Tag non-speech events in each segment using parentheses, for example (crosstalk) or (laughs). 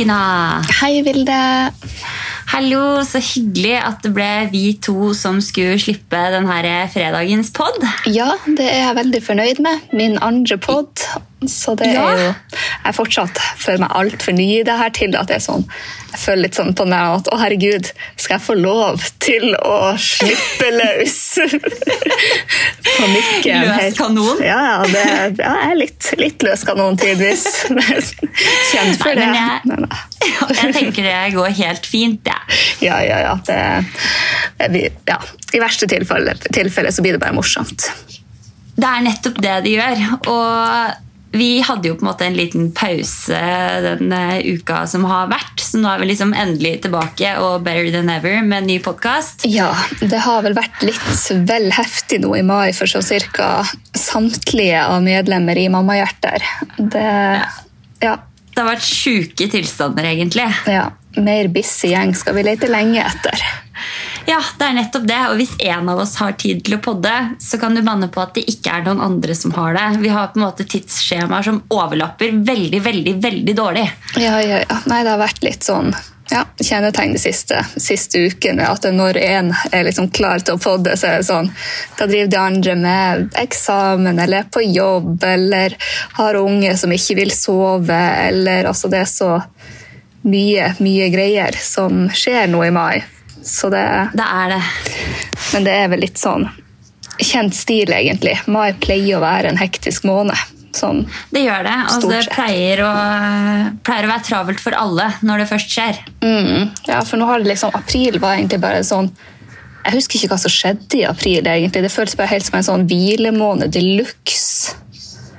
Tina. Hei, Vilde. Hallo, så hyggelig at det ble vi to som skulle slippe denne fredagens pod. Ja, det er jeg veldig fornøyd med. Min andre pod. Så det Ja. er jo Jeg fortsatt føler meg altfor ny i det her til at det er sånn Jeg føler litt sånn på meg at å, herregud, skal jeg få lov til å slippe løs? (laughs) Panikken. Løs kanon? Ja, ja, det, ja, jeg er litt, litt løs kanon tidvis. (laughs) Kjent for Nei, det. men jeg- Jeg tenker det går helt fint, jeg. (laughs) ja, ja, ja. Det, vi, ja. I verste tilfelle, tilfelle så blir det bare morsomt. Det er nettopp det det gjør. Og vi hadde jo på en måte en liten pause den eh, uka som har vært, så nå er vi liksom endelig tilbake og better than ever med en ny podkast. Ja, det har vel vært litt vel heftig nå i mai for så cirka samtlige av medlemmer i Mammahjerter. Det, ja, Det har vært sjuke tilstander, egentlig. ja, mer busy gjeng skal vi lete lenge etter. Ja, det er nettopp det. Og hvis en av oss har tid til å podde, så kan du banne på at det ikke er noen andre som har det. Vi har på en måte tidsskjemaer som overlapper veldig, veldig, veldig dårlig. Ja, ja, ja. Nei, det har vært litt sånn ja, kjennetegn de siste, siste ukene. At når én er liksom klar til å podde, så er det sånn Da driver de andre med eksamen eller er på jobb eller har unge som ikke vil sove, eller altså Det er så mye, mye greier som skjer nå i mai. Så det Det er det. Men det er vel litt sånn kjent stil, egentlig. Mai pleier å være en hektisk måned. Sånn Det gjør det. Altså, det pleier å, pleier å være travelt for alle når det først skjer. Mm, ja, for nå har det liksom April var egentlig bare sånn Jeg husker ikke hva som skjedde i april. egentlig. Det føltes bare helt som en sånn hvilemåned de luxe.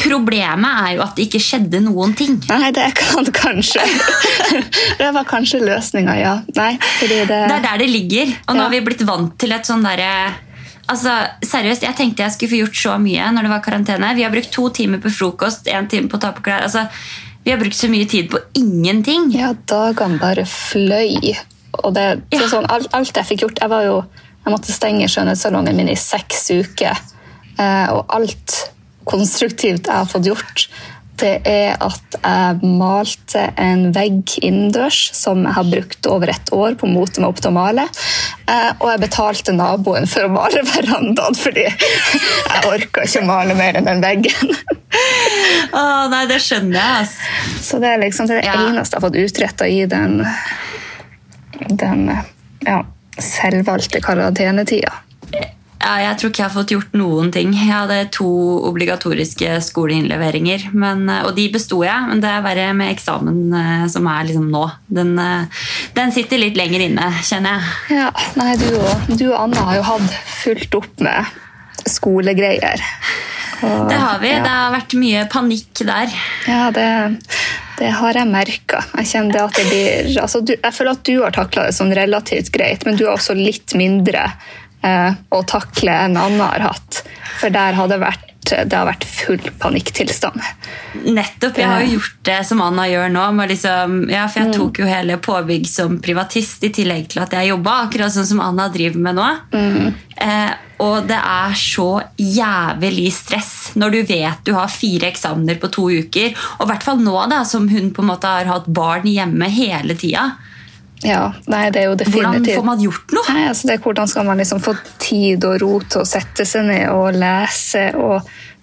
Problemet er jo at det ikke skjedde noen ting. Nei, det kan kanskje Det var kanskje løsninga, ja. Nei, fordi det Det er der det ligger. Og nå Ja. har vi blitt vant til et sånn derre Altså, seriøst, Jeg tenkte jeg skulle få gjort så mye når det var karantene. Vi har brukt to timer på frokost, én time på å ta på klær. Altså, vi har brukt så mye tid på ingenting. Ja, dagene bare fløy. Og det, Ja. sånn, alt, alt jeg fikk gjort Jeg var jo, jeg måtte stenge skjønnhetssalongen min i seks uker. Eh, og alt konstruktivt jeg har fått gjort, det er at jeg malte en vegg innendørs som jeg har brukt over et år på å mote meg opp til å male. Eh, og jeg betalte naboen for å male verandaen fordi jeg orka ikke å male mer enn den veggen. (laughs) Å, nei, det skjønner jeg, ass. Så det er liksom det, er det Ja. eneste jeg har fått utretta i den, den ja, selvvalgte karantenetida. Ja, jeg tror ikke jeg har fått gjort noen ting. Jeg hadde to obligatoriske skoleinnleveringer, men, og de besto jeg. Men det er verre med eksamen eh, som er liksom nå. Den, eh, den sitter litt lenger inne, kjenner jeg. Ja, nei, du og, du og Anna har jo hatt fullt opp med skolegreier. Og, Det har vi. Ja, Det har vært mye panikk der. ja det, det har jeg merka. Jeg altså, Jeg føler at du har takla det sånn relativt greit, men du er også litt mindre eh, å takle enn Anna har hatt. For der har det vært, det har vært full panikktilstand. Nettopp. Jeg har jo gjort det som Anna gjør nå. Med liksom, ja, for jeg tok jo hele påbygg som privatist i tillegg til at jeg jobba, akkurat sånn som Anna driver med nå. Eh, og det er så jævlig stress når du vet du har fire eksamener på to uker. Og i hvert fall nå, da, som hun på en måte har hatt barn hjemme hele tida. Ja, nei, det er jo Hvordan får man gjort noe? Nei, altså det Hvordan skal man liksom få tid og ro til å sette seg ned og lese? og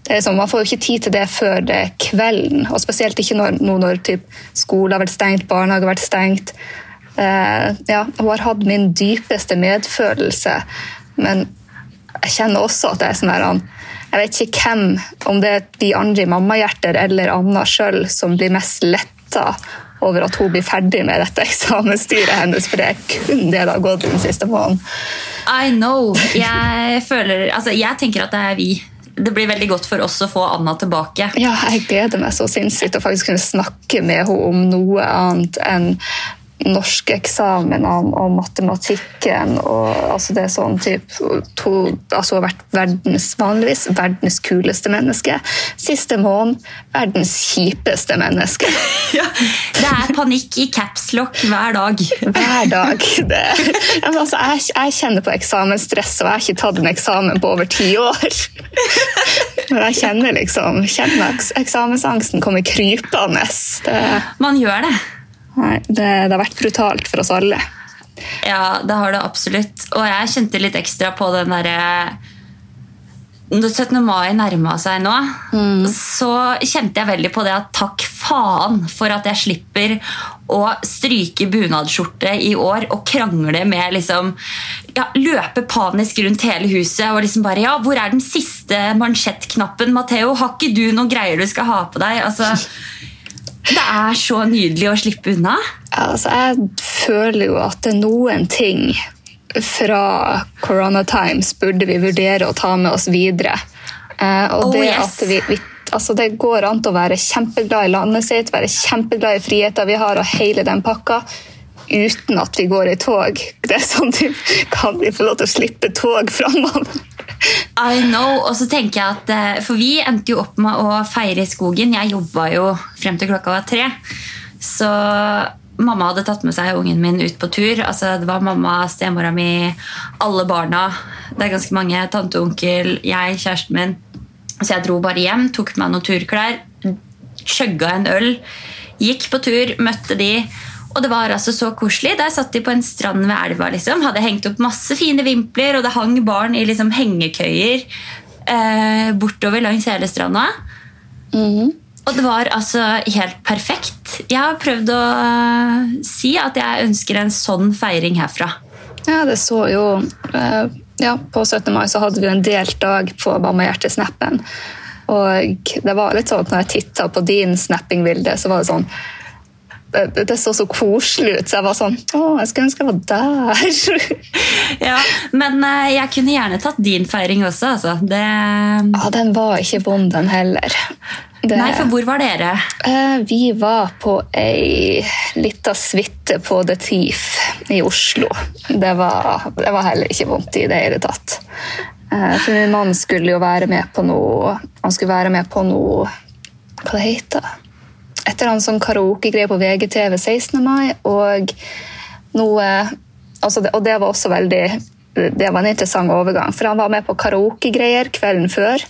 det sånn, Man får jo ikke tid til det før det kvelden, og spesielt ikke når, nå når typ, skole har vært stengt, barnehage har vært stengt. Uh, ja, Hun har hatt min dypeste medfølelse, men jeg kjenner også at det er sånn her Jeg vet ikke hvem, om det er de andre i Mammahjerter eller Anna sjøl, som blir mest letta over at hun blir ferdig med dette eksamensstyret hennes, for det er kun det det har gått den siste måneden. I know. Jeg, føler, altså, jeg tenker at det er vi. Det blir veldig godt for oss å få Anna tilbake. Ja, jeg gleder meg så sinnssykt å faktisk kunne snakke med henne om noe annet enn norskeksamene og matematikken. Og, altså det er sånn typ, to, altså vært verdens, vanligvis verdens kuleste menneske. Siste måned verdens kjipeste menneske. (laughs) Ja, det er panikk i capslock hver dag. Hver dag. Det. Men altså, jeg, jeg kjenner på eksamensstress, og jeg har ikke tatt en eksamen på over ti år. (laughs) Men jeg kjenner liksom kjenner eksamensangsten kommer krypende. Man gjør det. Nei, det, det har vært brutalt for oss alle. Ja, det har det absolutt. Og jeg kjente litt ekstra på den derre Når 17. mai nærma seg nå, så kjente jeg veldig på det at takk faen for at jeg slipper å stryke bunadsskjorte i år og krangle med liksom ja, Løpe panisk rundt hele huset og liksom bare Ja, hvor er den siste mansjettknappen, Matheo? Har ikke du noen greier du skal ha på deg? Altså det er så nydelig å slippe unna. Altså, jeg føler jo at det er noen ting fra Corona Times burde vi vurdere å ta med oss videre. og det Oh, det, yes. at vi, vi, altså, det går an å være kjempeglad i landet sitt, være kjempeglad i friheten vi har, og hele den pakka, uten at vi går i tog. Det er sånn du Kan vi få lov til å slippe tog framover? I know, og så tenker jeg at eh, For vi endte jo opp med å feire i skogen. Jeg jobba jo frem til klokka var tre. Så mamma hadde tatt med seg ungen min ut på tur. Altså, det var mamma, stemora mi, alle barna. Det er ganske mange. Tante og onkel, jeg, kjæresten min. Så jeg dro bare hjem, tok på meg noen turklær, chugga en øl, gikk på tur, møtte de. Og det var altså så koselig. Der satt de på en strand ved elva. liksom. Hadde hengt opp masse fine vimpler, og det hang barn i liksom hengekøyer eh, bortover langs hele stranda. Og det var altså helt perfekt. Jeg har prøvd å eh, si at jeg ønsker en sånn feiring herfra. Ja, det så jo eh, ja, På 17. mai så hadde vi en delt dag på Mammahjerte-snappen. Og det var litt sånn at når jeg titta på din snappingbilde, så var det sånn det, det så så koselig ut, så jeg var sånn Å, jeg skulle ønske jeg var der. Ja, Men eh, jeg kunne gjerne tatt din feiring også. Altså. Det... Ja, den var ikke vond, den heller. Det, Nei, for hvor var dere? Eh, vi var på ei lita suite på The Thief i Oslo. Det var, det var heller ikke vondt i det hele tatt. Eh, for min mann skulle jo være med på noe Han skulle være med på noe Hva det heter Et eller annet sånn karaokegreie på VGTV 16. mai, og noe altså det, Og det var også veldig Det var en interessant overgang, for han var med på karaokegreier kvelden før.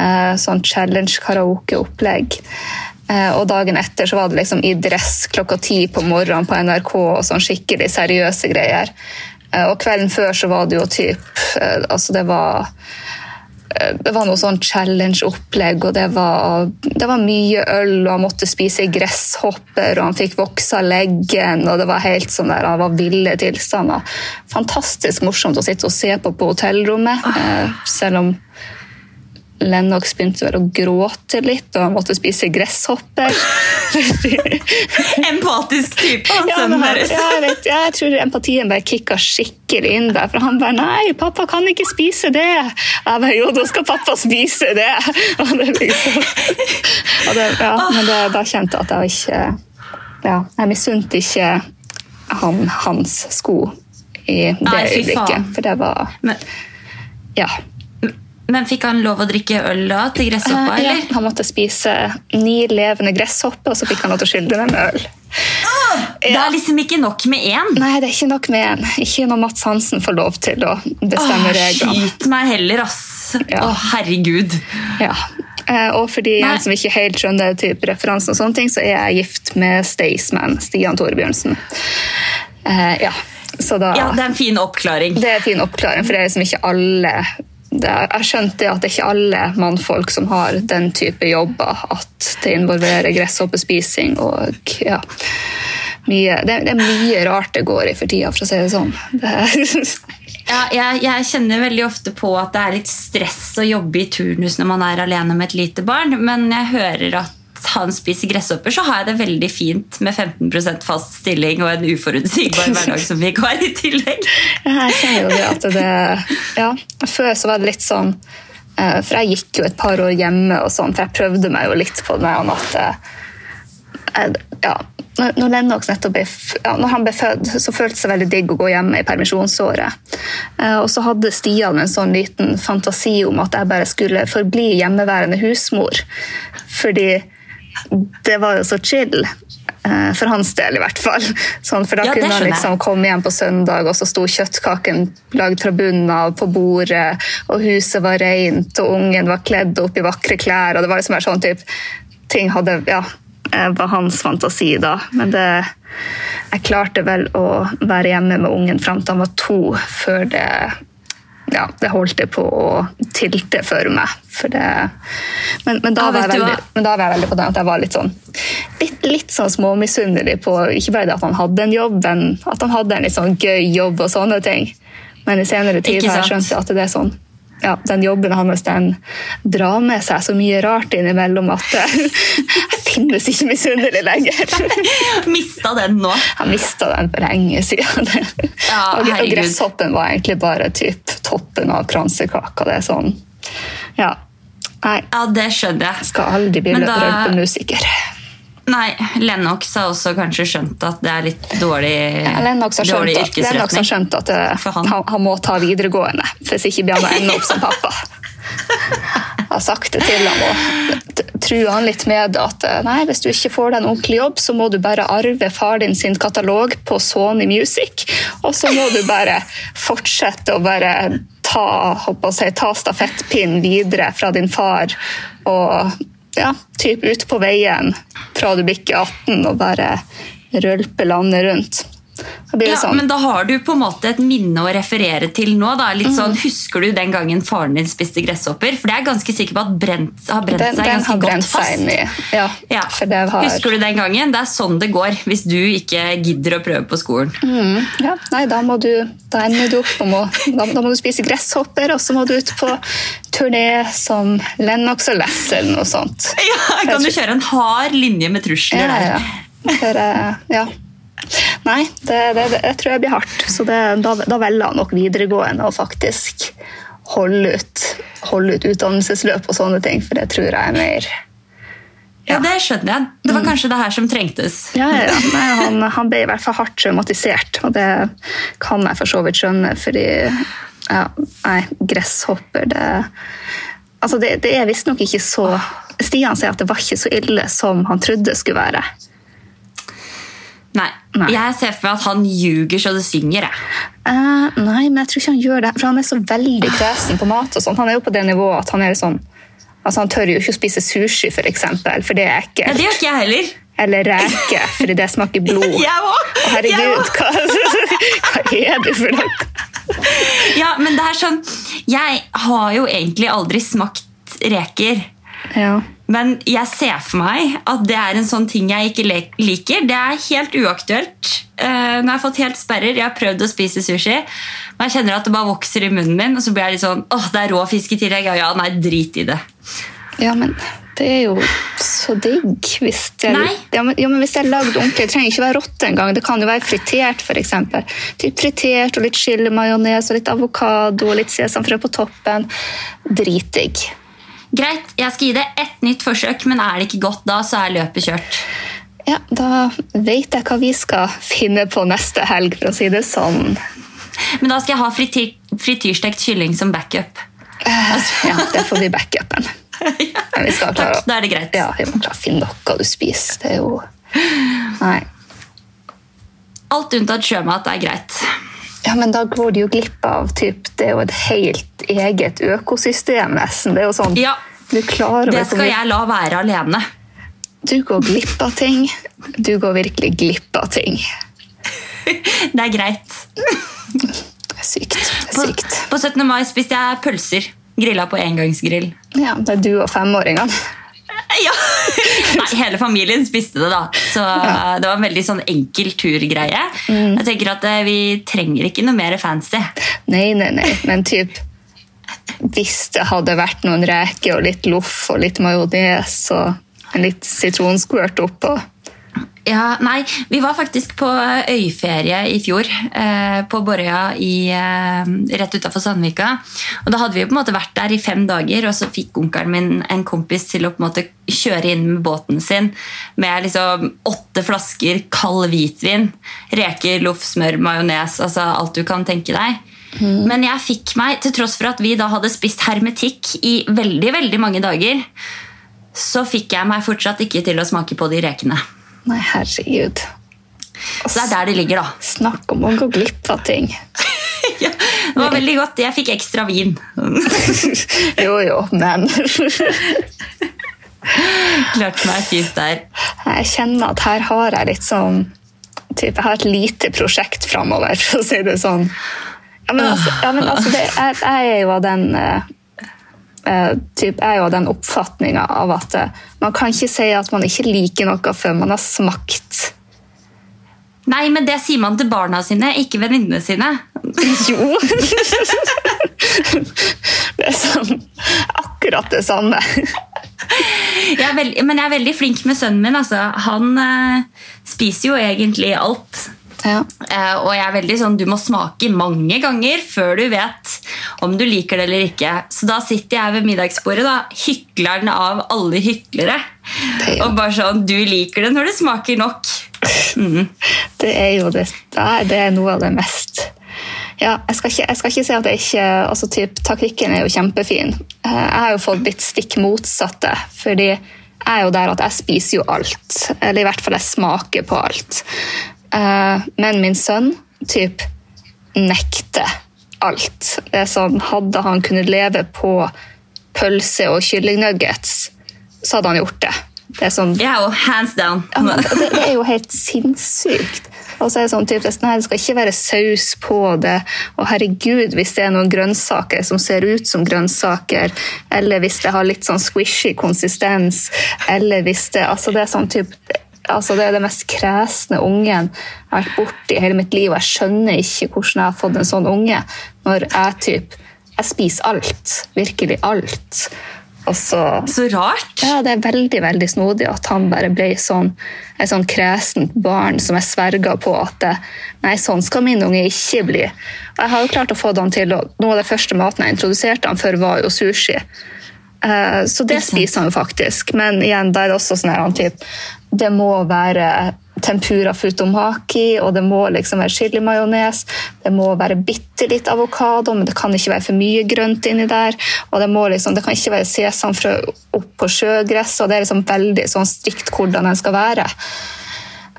Eh, sånn challenge-karaoke-opplegg. Eh, og dagen etter så var det liksom i dress klokka ti på morgenen på NRK og sånn skikkelig seriøse greier. Eh, og kvelden før så var det jo typ Altså, det var det var noe sånn challenge-opplegg, og det var, det var mye øl, og han måtte spise gresshopper, og han fikk voksa leggen, og det var helt sånn der, han var ville tilstander. Fantastisk morsomt å sitte og se på på hotellrommet, eh, selv om Lennox begynte å gråte litt, og han måtte spise gresshopper. (laughs) Empatisk type. han Ja, sønnen deres. ja, jeg, vet, jeg tror empatien bare kicka skikkelig inn der. For han bare 'Nei, pappa kan ikke spise det.' Jeg bare 'Jo, da skal pappa spise det'. (laughs) Og det liksom, og det, ja, men det, da kjente jeg at jeg ikke ja, Jeg misunte ikke han hans sko i det Nei, øyeblikket. For det var Men, Ja. Men fikk han lov å drikke øl da til gresshoppa, eller? ja, han måtte spise ni levende gresshopper, og så fikk han lov til å skylle det med øl. Det er liksom ikke nok med én. Nei, det er ikke nok med én. Ikke når Mats Hansen får lov til å bestemme Åh, reglene. Skyt meg heller, ass. Ja. Å, herregud. Ja. Eh, Og for de som ikke helt skjønner type referansen, og sånne ting, så er jeg gift med Staysman, Stian Torbjørnsen. Uh, ja, så da... Ja, Det er en fin oppklaring. Det er en fin oppklaring, for det er liksom ikke alle er, Jeg skjønte at det er ikke alle mannfolk som har den type jobber, at det involverer gresshoppespising og ja mye, det, det er mye rart det går i for tida, for å si det sånn. Det er, (laughs) Ja, jeg, jeg kjenner veldig ofte på at det er litt stress å jobbe i turnus når man er alene med et lite barn, men jeg hører at han spiser gresshopper, så har jeg det veldig fint med 15% fast stilling og en uforutsigbar hverdag som vi ikke har i tillegg. Jeg kjenner jo det at det ja, Før så var det litt sånn eh, For jeg gikk jo et par år hjemme, og sånn, for jeg prøvde meg jo litt på det at eh, ja, når, Lennox nettopp ble, ja, når han ble født, så føltes det veldig digg å gå hjemme i permisjonsåret. Eh, og så hadde Stian en sånn liten fantasi om at jeg bare skulle forbli hjemmeværende husmor. Fordi det var jo så chill. eh, For hans del, i hvert fall. Sånn, for da Ja, kunne han liksom komme hjem på søndag, og så sto kjøttkaken lagd fra bunnen av på bordet, og huset var rent, og ungen var kledd opp i vakre klær. og det var liksom sånn typ, ting hadde, ja, eh, var hans fantasi, da. Men det, jeg klarte vel å være hjemme med ungen fram til han var to, før det ja, det holdt jeg på å tilte for meg. For det, men, men, da Ja, var jeg veldig, men da var jeg veldig på den at jeg var litt sånn litt, litt sånn småmisunnelig på ikke bare det at han hadde en jobb, men at han hadde en litt sånn gøy jobb og sånne ting. Men i senere tid har jeg skjønt at det er sånn ja, den jobben hans den drar med seg så mye rart innimellom at (laughs) jeg finnes ikke misunnelig lenger. (laughs) Mista den nå. Han mista den for lenge siden. Ja, og, og gresshoppen var egentlig bare typ toppen av kransekaka. Det er sånn Ja. Nei, Ja, det skjønner jeg. skal aldri bli da- rølpemusiker. Nei, Lennox har også kanskje skjønt at det er litt dårlig, Ja, Lennox har dårlig at, Lennox har skjønt at eh, han. han. Han, må ta videregående, hvis ikke han å ende opp som pappa. Jeg har sagt det til ham og truer han litt med at eh, nei, hvis du ikke får deg en ordentlig jobb, så må du bare arve far din sin katalog på Sony Music, og så må du bare fortsette å bare ta, håper jeg ta stafettpinnen videre fra din far og ja, typ ut på veien fra du bikker 18 og bare rølpe landet rundt. Ja, sånn. men da har du på en måte et minne å referere til nå. Da. Litt sånn, Husker du den gangen faren din spiste gresshopper? For det er jeg ganske sikker på at brent, har brent den, seg den ganske godt fast. Ja, Ja. for har Husker du den gangen? Det er sånn det går hvis du ikke gidder å prøve på skolen. Mm, ja, Nei, da må du Da du opp må, da, da må du spise gresshopper, og så må du ut på turné som Lennox og Lass eller noe sånt. Ja, kan du kjøre en hard linje med trusler Ja, der? ja. For, eh, ja. Nei, det, det, det, jeg tror jeg blir hardt. Så det, da, da velger han nok videregående og faktisk holde ut, holde ut utdannelsesløp og sånne ting, for det tror jeg er mer Ja, det skjønner jeg. Det var kanskje det her som trengtes. Ja, ja, ja. Nei, han, han ble i hvert fall hardt traumatisert, og det kan jeg for så vidt skjønne, fordi ja, nei, gresshopper, det Altså, det, det er visstnok ikke så Stian sier at det var ikke så ille som han trodde det skulle være. Nei. Nei. Jeg ser for meg at han ljuger så det synger. Eh, nei, men jeg tror ikke han gjør det, for han er så veldig kresen på mat. og sånt. Han er jo på det nivået at han er sånn Altså, Han tør jo ikke å spise sushi, for eksempel, for det er Ja, ekkelt. det gjør ikke jeg heller. Eller reke, fordi det smaker blod. (laughs) Jeg òg! Herregud, hva, (laughs) hva er det for noe? Ja, men det er sånn Jeg har jo egentlig aldri smakt reker. Ja. Men jeg ser for meg at det er en sånn ting jeg ikke liker. Det er helt uaktuelt. Når nå har jeg fått helt sperrer. Jeg har prøvd å spise sushi. Men jeg kjenner at det bare vokser i munnen min, og så blir jeg litt sånn åh, det er rå fisk i tillegg. Ja, ja, nei, drit i det. Ja, men det er jo så digg hvis det er, ja, men, ja, men hvis det er lagd ordentlig. Det trenger ikke være rått engang. Det kan jo være fritert, f.eks. Typ fritert og litt chilimajones og litt avokado og litt sesamfrø på toppen. Dritdigg. Greit, jeg skal gi det ett nytt forsøk, men er det ikke godt da, så er løpet kjørt. Ja, da vet jeg hva vi skal finne på neste helg, for å si det sånn. Men da skal jeg ha frityr, frityrstekt kylling som backup. Ja, det får bli backupen. (laughs) ja. Takk, da er det greit. Ja, vi må klare å finne noe du spiser. Det er jo Nei. Alt unntatt sjømat er greit. Ja, men da går de jo glipp av typ, Det er jo et helt eget økosystem, nesten. Det er jo sånn, Ja, Det skal jeg la være alene. Du går glipp av ting. Du går virkelig glipp av ting. (laughs) Det er greit. Det er sykt. Det På, er sykt. på 17. mai spiste jeg pølser. Grilla på engangsgrill. Ja, det er du og femåringene. Ja. Nei, hele familien spiste det, da. Så ja. det var en veldig sånn enkel turgreie. Mm. Jeg tenker at eh, Vi trenger ikke noe mer fancy. Nei, nei, nei, men typ Hvis det hadde vært noen reker og litt loff og litt majones og en litt sitronskvørt oppå Ja, nei, Vi var faktisk på øyferie i fjor, eh, på Borøya i, eh, rett utafor Sandvika. Og Da hadde vi jo på en måte vært der i fem dager, og så fikk onkelen min en kompis til å på en måte kjøre inn med båten sin med liksom åtte flasker kald hvitvin, reker, loff, smør, majones, altså alt du kan tenke deg. Men jeg fikk meg, til tross for at vi da hadde spist hermetikk i veldig, veldig mange dager, så fikk jeg meg fortsatt ikke til å smake på de rekene. Nei, herregud. Så det er der det ligger, da. Snakk om å gå glipp av ting. (laughs) Ja, det var veldig godt. Jeg fikk ekstra vin. (laughs) Jo, jo, men (laughs) Klarte meg fint der. Jeg kjenner at her har jeg litt sånn typ, Jeg har et lite prosjekt framover, for å si det sånn. Ja, men altså, ja, men altså det, jeg, jeg er jo av den uh, typ, er jo av den oppfatninga av at uh, man kan ikke si at man ikke liker noe før man har smakt. Nei, men det sier man til barna sine, ikke venninnene sine. (laughs) Jo! (laughs) det er sånn akkurat det samme. jeg veldig, men jeg er veldig flink med sønnen min. Altså. Han uh, spiser jo egentlig alt. Ja. Uh, og jeg er veldig sånn, Du må smake mange ganger før du vet om du liker det eller ikke. Så da sitter jeg ved middagsbordet, da, hykleren av alle hyklere. Det, og bare sånn Du liker det når det smaker nok. Mm. det er jo det, det er noe av det mest ja, jeg skal, ikke, jeg skal ikke si at jeg ikke altså typ, Taktikken er jo kjempefin. Eh, jeg har jo fått litt stikk motsatte. fordi jeg er jo der at jeg spiser jo alt. Eller i hvert fall jeg smaker på alt. Eh, men min sønn typ nekter alt. Det er sånn, Hadde han kunnet leve på pølse og kyllingnuggets, så hadde han gjort det. Det er sånn, ja, og hands down. Ja, det, det, er jo helt sinnssykt. Og så er Det sånn, typ, det skal ikke være saus på det. Og herregud, hvis det er noen grønnsaker som ser ut som grønnsaker, eller hvis det har litt sånn squishy konsistens, eller hvis det altså det er sånn typ, altså det er det mest kresne ungen jeg har vært borti i hele mitt liv. og Jeg skjønner ikke hvordan jeg har fått en sånn unge. Når jeg typ, jeg spiser alt. Virkelig alt. Så, så, rart. Ja, Det er veldig veldig snodig at han bare ble sånn, et sånn kresent barn som jeg sverga på at det, nei, sånn skal min unge ikke bli. Og jeg har jo klart å få han til, og Noe av det første maten jeg introduserte han for, var jo sushi. Uh, så det spiser han faktisk. Men igjen, da er det også sånn her, typ, det må være tempura futomaki, og det må liksom være chilimajones. Det må være bitte litt avokado, men det kan ikke være for mye grønt inni der. Og det, liksom, det kan ikke være sesamfrø opp på sjøgress, og det er liksom veldig sånn strikt hvordan den skal være.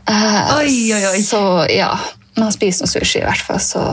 Uh, oi, oi, oi. Så ja, man spiser noe sushi i hvert fall, så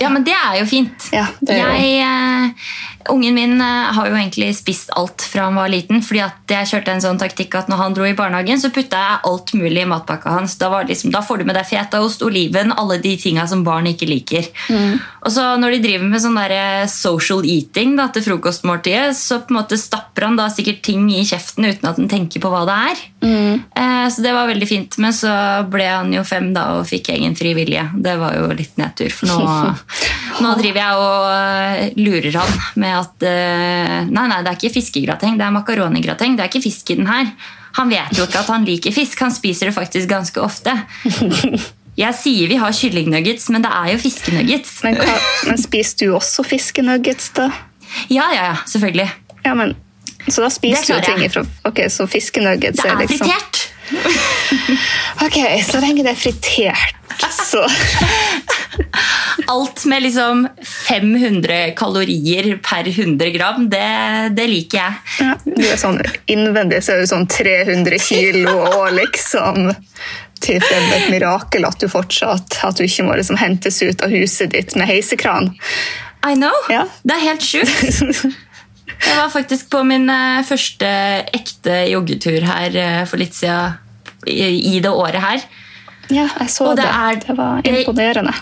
ja. men det er jo fint. Ja, er jeg, uh, Ungen min uh, har jo egentlig spist alt fra han var liten. fordi at jeg kjørte en sånn taktikk at når han dro i barnehagen, så putta jeg alt mulig i matpakka hans. Da, liksom, da får du med deg fetaost, oliven, alle de tinga som barn ikke liker. Mm. Og så når de driver med sånn der eh, social eating da, til frokostmåltidet, så på en måte stapper han da sikkert ting i kjeften uten at han tenker på hva det er. Mm. Uh, så det var veldig fint. Men så ble han jo fem da og fikk egen fri vilje. Det var jo litt nedtur, for nå, (laughs) nå driver jeg og eh, lurer han med at uh, Nei, nei, det er ikke fiskegrateng, det er makaronigrateng. Det er ikke fisk i den her. Han vet jo ikke at han liker fisk. Han spiser det faktisk ganske ofte. (laughs) Jeg sier vi har kyllingnuggets, men det er jo fiskenuggets. Men, hva, men spiser du også fiskenuggets, da? Ja, ja, ja, selvfølgelig. Ja, men, Så da spiser du ting ifra Ok, så fiskenuggets er liksom Det er fritert! (laughs) ok, så lenge det er fritert, så (laughs) Alt med liksom 500 kalorier per 100 gram, det, det liker jeg. Ja, du er sånn Innvendig så er du sånn 300 kilo og liksom til det er et mirakel at du fortsatt at du ikke må liksom hentes ut av huset ditt med heisekran. I know! Ja. Det er helt sjukt. Jeg var faktisk på min eh, første ekte joggetur her eh, for litt siden i det året her. Ja, jeg så Og det det. er- Det var imponerende.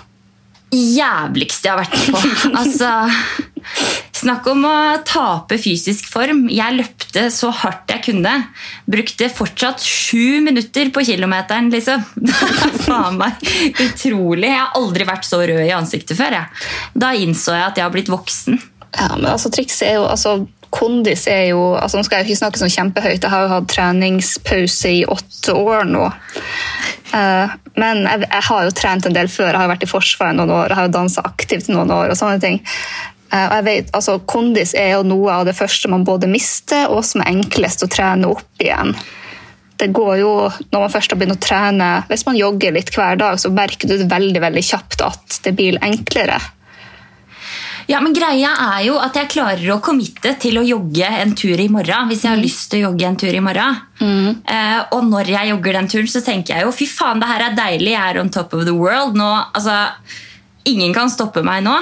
Jævligste jeg har vært på. (laughs) Altså, snakk om å tape fysisk form. Jeg løpte så hardt jeg kunne. Brukte fortsatt sju minutter på kilometeren, liksom. (laughs) Det er faen meg utrolig. Jeg har aldri vært så rød i ansiktet før. Jeg. Da innså jeg at jeg har blitt voksen. Ja, men altså, trikset er jo altså, Kondis er jo altså, Nå skal jeg ikke snakke sånn kjempehøyt, jeg har jo hatt treningspause i åtte år nå. Eh, men jeg, jeg har jo trent en del før. Jeg har vært i Forsvaret noen år, jeg har jo dansa aktivt noen år. og sånne ting. Eh, og jeg vet, altså, Kondis er jo noe av det første man både mister, og som er enklest å trene opp igjen. Det går jo, Når man først har begynt å trene, hvis man jogger litt hver dag, så merker du det veldig veldig kjapt at det blir enklere. Ja, men greia er jo at jeg klarer å committe til å jogge en tur i morgen. Hvis jeg har lyst til å jogge en tur i morgen. Eh, og når jeg jogger den turen, så tenker jeg jo fy faen, det her er deilig. Jeg er on top of the world. Nå, altså, ingen kan stoppe meg nå.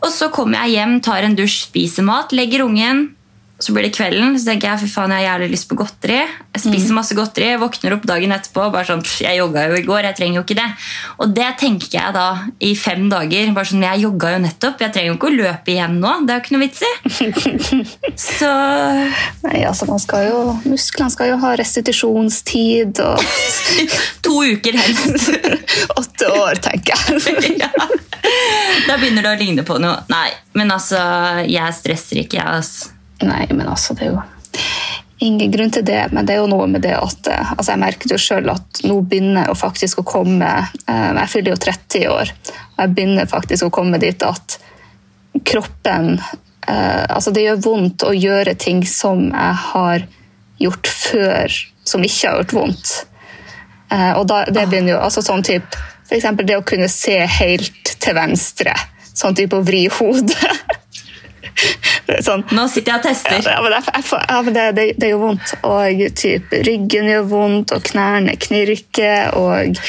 Og så kommer jeg hjem, tar en dusj, spiser mat, legger ungen, Så blir det kvelden, så tenker jeg fy faen, jeg har jævlig lyst på godteri. Jeg spiser masse godteri, våkner opp dagen etterpå bare sånn, pff, jeg jogga jo i går, jeg trenger jo ikke det. Og det tenker jeg da i fem dager. bare sånn, Jeg jogga jo nettopp, jeg trenger jo ikke å løpe igjen nå. Det er jo ikke noe vits i. (laughs) Så Nei, altså man skal jo, Musklene skal jo ha restitusjonstid og (laughs) to uker helst. (laughs) åtte år, tenker jeg. ja. Da begynner det å ligne på noe. Nei, men altså, jeg stresser ikke, jeg. altså. Nei, men altså, det er jo ingen grunn til det. Men det er jo noe med det at eh, altså Jeg merker jo sjøl at nå begynner jeg faktisk å komme eh, Jeg fyller jo 30 år, og jeg begynner faktisk å komme dit at kroppen eh, Altså, det gjør vondt å gjøre ting som jeg har gjort før, som ikke har gjort vondt. Og da, det begynner jo altså sånn type eksempel det å kunne se helt til venstre. Sånn type å vri hodet. (laughs) Det (laughs) sånn, Nå sitter jeg og tester. ja, jeg, ja, men det, det, det gjør vondt. Og typ, ryggen gjør vondt, og knærne knirker, og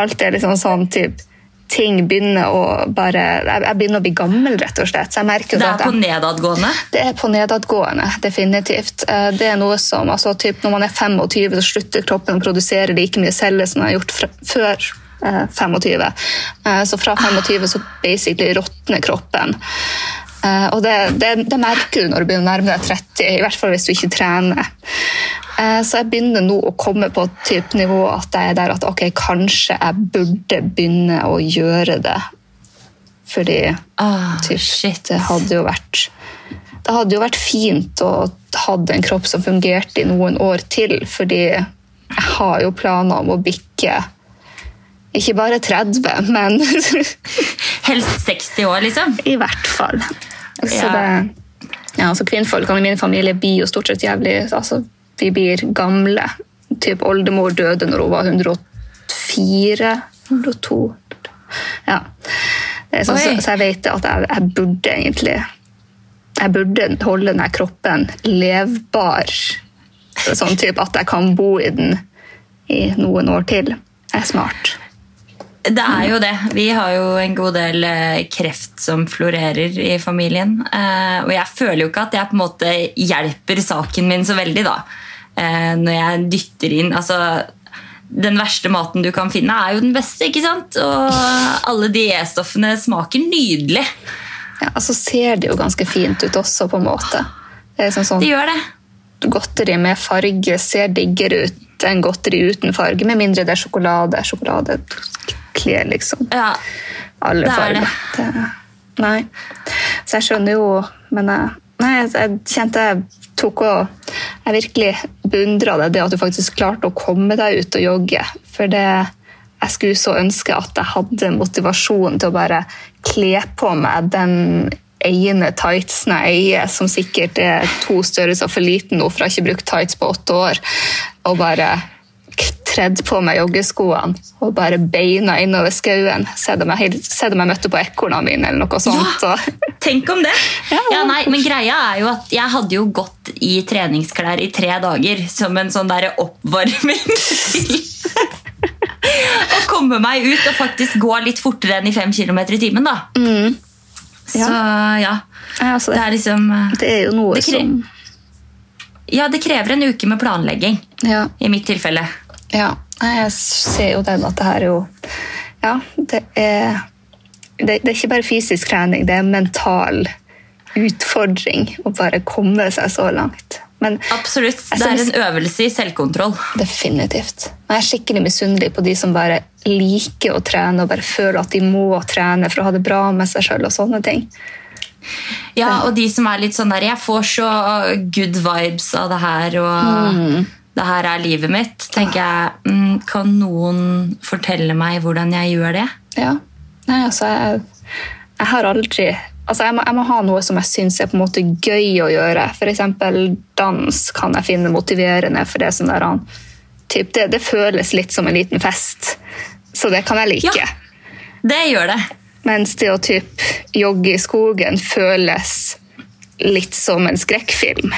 alt er liksom sånn typ, Ting begynner å bare Jeg, begynner å bli gammel, rett og slett. Det er på nedadgående. det er på nedadgående, definitivt. Eh, Det er noe som, altså, typ, Når man er 25, så slutter kroppen å produsere like mye celler som den har gjort før eh, 25. Eh, Så fra 25 så basically råtner kroppen. Eh, Og det, det, det merker du når du begynner å nærme deg 30, i hvert fall hvis du ikke trener. Uh, Så jeg begynner nå å komme på et type nivå at jeg er der at ok, kanskje jeg burde begynne å gjøre det. Fordi oh, typ, shit. det hadde jo vært det hadde jo vært fint å ha en kropp som fungerte i noen år til, fordi jeg har jo planer om å bikke ikke bare 30, men (laughs) Helst 60 år, liksom. i hvert fall. Så Ja. det, ja, altså Kvinnfolkene i min familie blir jo stort sett jævlig altså, Vi blir gamle. Typ Oldemor døde når hun var 104 102 Ja. Det sånn, så, så jeg vet at jeg, jeg burde egentlig Jeg burde holde denne kroppen levbar. Sånn typ at jeg kan bo i den i noen år til. Jeg er smart. Det er jo det. Vi har jo en god del eh, kreft som florerer i familien. Eh, Og jeg føler jo ikke at jeg på en måte hjelper saken min så veldig, da. Eh, Når jeg dytter inn Altså, den verste maten du kan finne, er jo den beste, ikke sant? Og alle de E-stoffene smaker nydelig. Ja, altså ser det jo ganske fint ut også, på en måte. Det er sånn, sånn Det gjør det. Godteri med farge ser diggere ut enn godteri uten farge, med mindre det er sjokolade. Sjokolade kler liksom Ja, alle Det er farger. Det. Nei. Så jeg skjønner jo Men nei, jeg, kjente jeg tok og Jeg virkelig beundra det, det at du faktisk klarte å komme deg ut og jogge. For det jeg skulle så ønske at jeg hadde motivasjon til å bare kle på meg den ene tightsen jeg eier, som sikkert er to størrelser for liten nå, for jeg har ikke brukt tights på åtte år, og bare tredd på meg joggeskoene og bare beina innover skauen. Se om jeg, møtte på ekornene mine, eller noe sånt. Ja, Tenk om det! Ja. Ja, nei, men greia er jo at Jeg hadde jo gått i treningsklær i tre dager som en sånn der oppvarming (laughs) til å komme meg ut og faktisk gå litt fortere enn i fem km i timen. da. Så ja. Ja, altså, Det det, er liksom eh, det er jo noe det som Ja, det krever en uke med planlegging. ja, I mitt tilfelle. ja. Jeg ser jo den at det her er jo Ja, det er det, det er ikke bare fysisk trening, det er mental utfordring å bare komme seg så langt. Men Absolutt. Det er en øvelse i selvkontroll. Definitivt. Jeg er skikkelig misunnelig på de som bare liker å trene og bare føler at de må trene for å ha det bra med seg sjøl og sånne ting. Ja, og de som er litt sånn der Jeg får så good vibes av det her, og det her er livet mitt. tenker jeg, mm, Kan noen fortelle meg hvordan jeg gjør det? Ja. Nei, altså, jeg, jeg har aldri Altså, jeg må, jeg må ha noe som jeg syns er på en måte gøy å gjøre. Eksempel dans kan jeg finne motiverende. for Det sånn der, typ, det, det føles litt som en liten fest, så det kan jeg like. Ja. Det gjør det. Mens det å typ jogge i skogen føles litt som en skrekkfilm.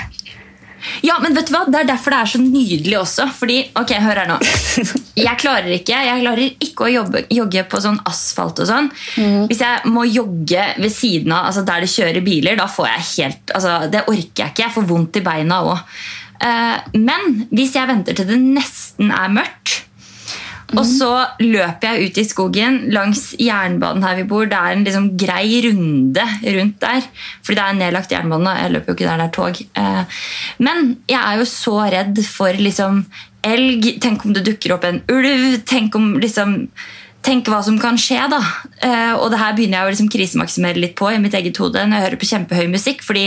Ja, men vet du hva? Det er derfor det er så nydelig også. Fordi, ok, hør her nå. (laughs) Jeg klarer ikke jeg klarer ikke å jobbe, jogge på sånn asfalt og sånn. Hvis jeg må jogge ved siden av altså der det kjører biler, da får jeg helt altså, Det orker jeg ikke. Jeg får vondt i beina òg. Men hvis jeg venter til det nesten er mørkt, og så løper jeg ut i skogen langs jernbanen her vi bor. Det er en liksom grei runde rundt der, fordi det er nedlagt jernbane. Jeg løper jo ikke der det er tog. Eh, Men jeg er jo så redd for liksom elg. Tenk om det dukker opp en ulv. Tenk om liksom Tenk hva som kan skje, da. Eh, Og det her begynner jeg å liksom krisemaksimere litt på i mitt eget hode når jeg hører på kjempehøy musikk. fordi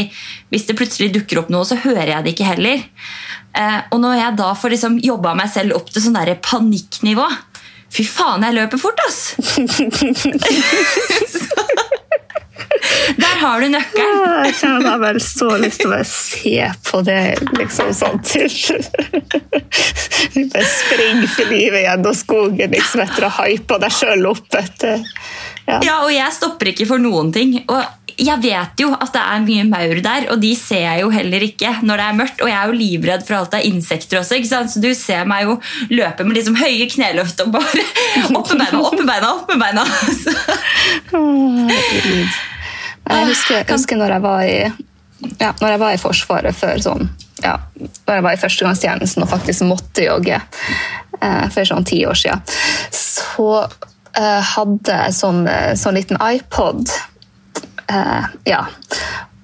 hvis det plutselig dukker opp noe, så hører jeg det ikke heller. Eh, Og når jeg da får liksom jobba meg selv opp til sånn der panikknivå Fy faen, jeg løper fort, ass! (laughs) Der har du nøkkelen. Jeg kjenner jeg vel så lyst til å bare se på det, liksom sånn til. Bare springe for livet gjennom skogen liksom, etter å ha hypa deg sjøl opp etter ja. Ja, og jeg stopper ikke for noen ting. Og jeg vet jo at det er mye maur der, og de ser jeg jo heller ikke når det er mørkt. Og jeg er jo livredd for alt av insekter også, så du ser meg jo løpe med liksom høye kneløft og bare (laughs) opp med beina, opp med beina, opp med beina. (laughs) Herregud. Jeg husker, jeg husker når, jeg var i, ja, når jeg var i Forsvaret før sånn ja, når jeg var i førstegangstjenesten og faktisk måtte jogge eh, for sånn ti år siden, så eh, hadde jeg sånn, eh, sånn liten iPod. Eh, ja.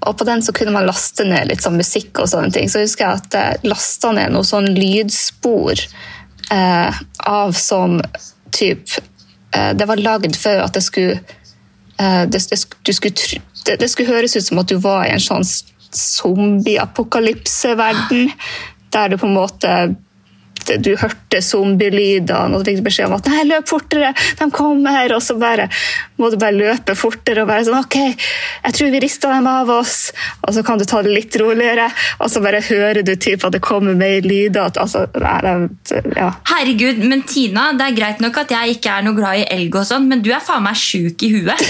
Og på den så kunne man laste ned litt sånn musikk og sånne ting. Så husker jeg at jeg lasta ned noe sånn lydspor eh, av sånn type eh, Det var lagd for at det skulle eh, det, det, du skulle, det, det skulle høres ut som at du var i en sånn zombie-apokalypse-verden, der du på en måte du hørte zombielydene, og du fikk beskjed om at nei, løp fortere, de kommer, og så bare må du bare løpe fortere og bare sånn ok, jeg tror vi rista dem av oss, og så kan du ta det litt roligere, og så bare hører du typ at det kommer mer lyder. At, altså, det, ja. herregud, men Tina, det er greit nok at jeg ikke er noe glad i elg, og sånn, men du er faen meg sjuk i huet. (laughs)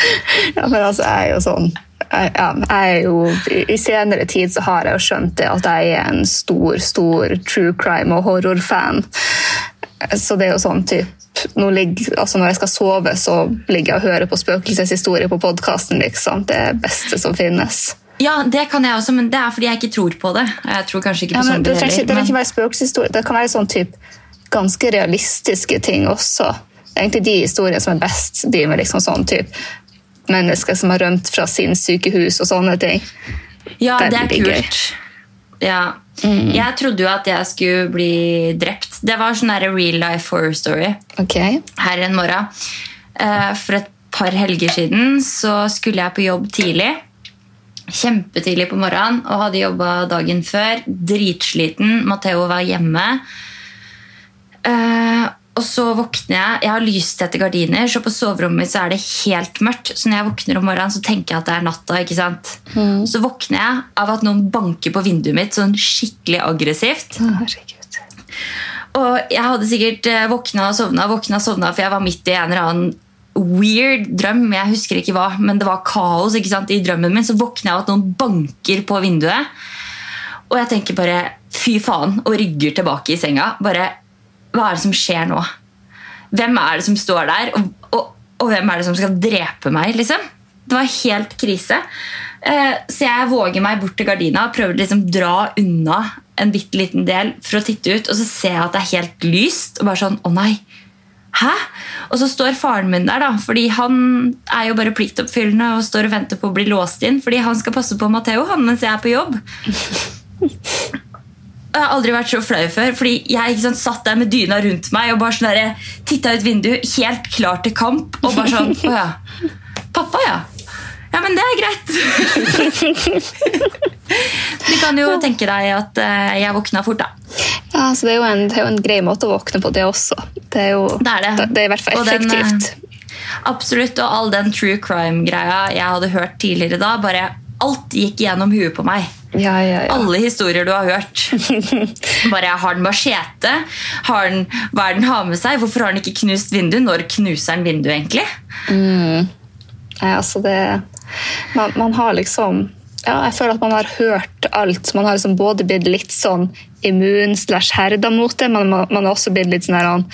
(laughs) Ja, men altså, jeg er jo sånn jeg, ja, jeg er jo, i- senere tid så har jeg jo skjønt det at jeg er en stor, stor true crime- og horrorfan. Så det er jo sånn typ, nå ligger, altså Når jeg skal sove, så ligger jeg og hører på spøkelseshistorier på podkasten. Liksom. Det er det beste som finnes. Ja, det kan jeg også, men det er fordi jeg ikke tror på det. Jeg tror kanskje ikke Ja, på men det trenger det ikke være spøkelseshistorie. Det kan være sånn typ, ganske realistiske ting også. Egentlig de historiene som er best, de med liksom sånn typ mennesker som har rømt fra sin sykehus og sånne ting. Ja, det er kult. gøy. Ja. Mm. Jeg trodde jo at jeg skulle bli drept. Det var sånn real life horror story. okay. her en morgen. Eh, For et par helger siden så skulle jeg på jobb tidlig. Kjempetidlig på morgenen og hadde jobba dagen før. Dritsliten. Matheo var hjemme. Og så våkner jeg Jeg har lystette gardiner, så på soverommet mitt så er det helt mørkt. Så når jeg våkner om morgenen, så tenker jeg at det er natta. ikke sant? Så våkner jeg av at noen banker på vinduet mitt sånn skikkelig aggressivt. Herregud. Og jeg hadde sikkert eh, våkna og sovna, våkna og sovna, for jeg var midt i en eller annen weird drøm. Jeg husker ikke hva, men det var kaos ikke sant, i drømmen min. Så våkner jeg av at noen banker på vinduet. Og jeg tenker bare fy faen, og rygger tilbake i senga. Bare, Hva er det som skjer nå? Hvem er det som står der? Og, og, og hvem er det som skal drepe meg? liksom? Det var helt krise. Eh, Så jeg våger meg bort til gardina og prøver å liksom dra unna en bitte liten del for å titte ut, og så ser jeg at det er helt lyst. Og bare sånn, å nei, hæ? Og så står faren min der, da, fordi han er jo bare pliktoppfyllende og står og venter på å bli låst inn, fordi han skal passe på Matheo mens jeg er på jobb. Jeg har aldri vært så flau før, fordi jeg sant, satt der med dyna rundt meg og bare sånn der, titta ut vinduet, helt klar til kamp, og bare sånn Å ja. Pappa, ja. Ja, men det er greit. (laughs) Du kan jo tenke deg at eh, jeg våkna fort, da. Ja, så det er, jo en, det er jo en grei måte å våkne på, det også. Det er jo Det er det. det er i hvert fall Og den, effektivt. eh, absolutt. Og all den true crime-greia jeg hadde hørt tidligere da, bare alt gikk gjennom huet på meg. ja, ja, ja. Alle historier du har hørt. (laughs) Bare Har den machete? Har den, hva er den har med seg? Hvorfor har den ikke knust vinduet? Når knuser den vinduet, egentlig? Nei, altså det man, man har liksom ja, jeg føler at man har hørt alt. Man har liksom både blitt litt sånn immun slash herda mot det, men man, man har også blitt litt sånn her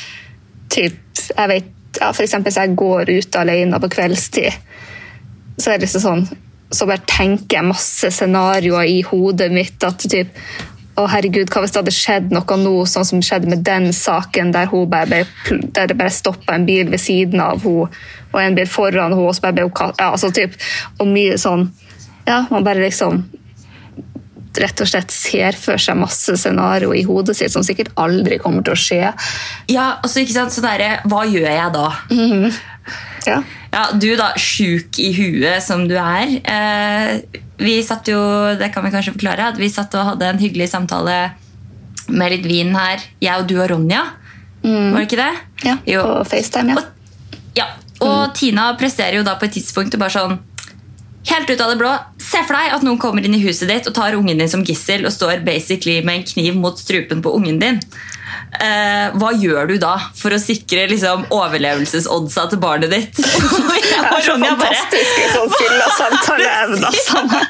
typ, jeg vet, ja, For eksempel hvis jeg går ut alene på kveldstid, så er det liksom sånn så bare tenker jeg masse scenarioer i hodet mitt. at typ, å herregud, Hva hvis det hadde skjedd noe nå, sånn som skjedde med den saken, der, hun bare ble, der det bare stoppa en bil ved siden av henne, og en bil foran henne, og så bare ble hun ja, altså, typ, Og mye sånn Ja, man bare liksom rett og slett ser for seg masse scenario i hodet sitt som sikkert aldri kommer til å skje. Ja, altså ikke sant, så der, Hva gjør jeg da? Mm -hmm. ja. Ja. Du, da, sjuk i huet som du er. Eh, vi satt jo, det kan vi kanskje forklare, at vi satt og hadde en hyggelig samtale med litt vin her, jeg og du og Ronja. Mm. Var det ikke det? Ja, jo. på FaceTime. ja. Og, ja. og mm. Tina presterer jo da på et tidspunkt bare sånn Helt ut av det blå. Se for deg at noen kommer inn i huset ditt og tar ungen din som gissel og står basically med en kniv mot strupen på ungen din. Eh, hva gjør du da for å sikre liksom, overlevelsesoddsa til barnet ditt? (laughs) (laughs) det er så fantastiske sånn fylla samtaleevner Sanne.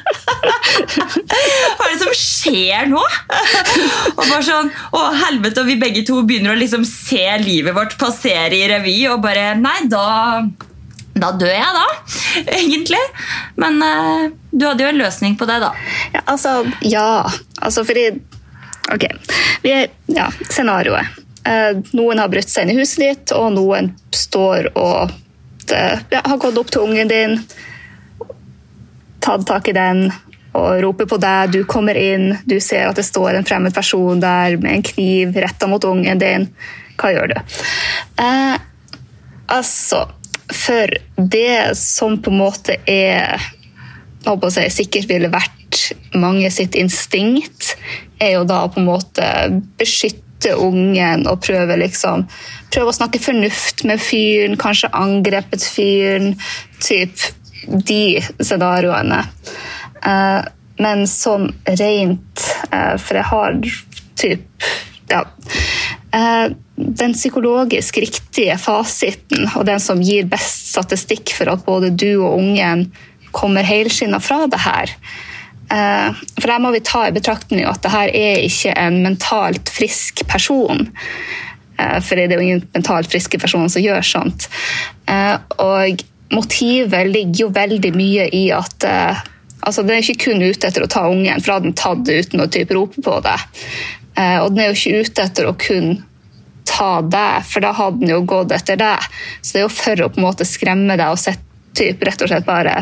Hva er det som skjer nå? Og bare sånn, å helvete, og Vi begge to begynner å liksom se livet vårt passere i revy, og bare Nei, da da dør jeg, da. (laughs) Egentlig. Men uh, du hadde jo en løsning på det, da. Ja, altså, ja. Altså, fordi Ok. Vi er, ja, scenarioet. Uh, noen har brutt seg inn i huset ditt, og noen står og ja, har gått opp til ungen din, tatt tak i den og roper på deg. Du kommer inn, du ser at det står en fremmed person der med en kniv retta mot ungen din. Hva gjør du? Eh, altså for det som på en måte er jeg håper å si, sikkert ville vært mange sitt instinkt, er jo da på en måte beskytte ungen og prøve liksom prøve å snakke fornuft med fyren, kanskje angrepet fyren. Typ de scenarioene. Uh, men sånn rent uh, For jeg har typ Ja. Uh, den psykologisk riktige fasiten og den som gir best statistikk for at både du og ungen kommer helskinna fra det her. Eh, for der må vi ta i betraktning at det her er ikke en mentalt frisk person. Eh, for det er jo ingen mentalt friske personer som gjør sånt. Eh, og motivet ligger jo veldig mye i at altså Den er ikke kun ute etter å ta ungen, for da hadde den tatt det uten å type rope på det. Og den er jo ikke ute etter å kun ta deg, for da hadde den jo gått etter deg. Så det er jo for å på en måte skremme deg og sett, typ, rett og slett bare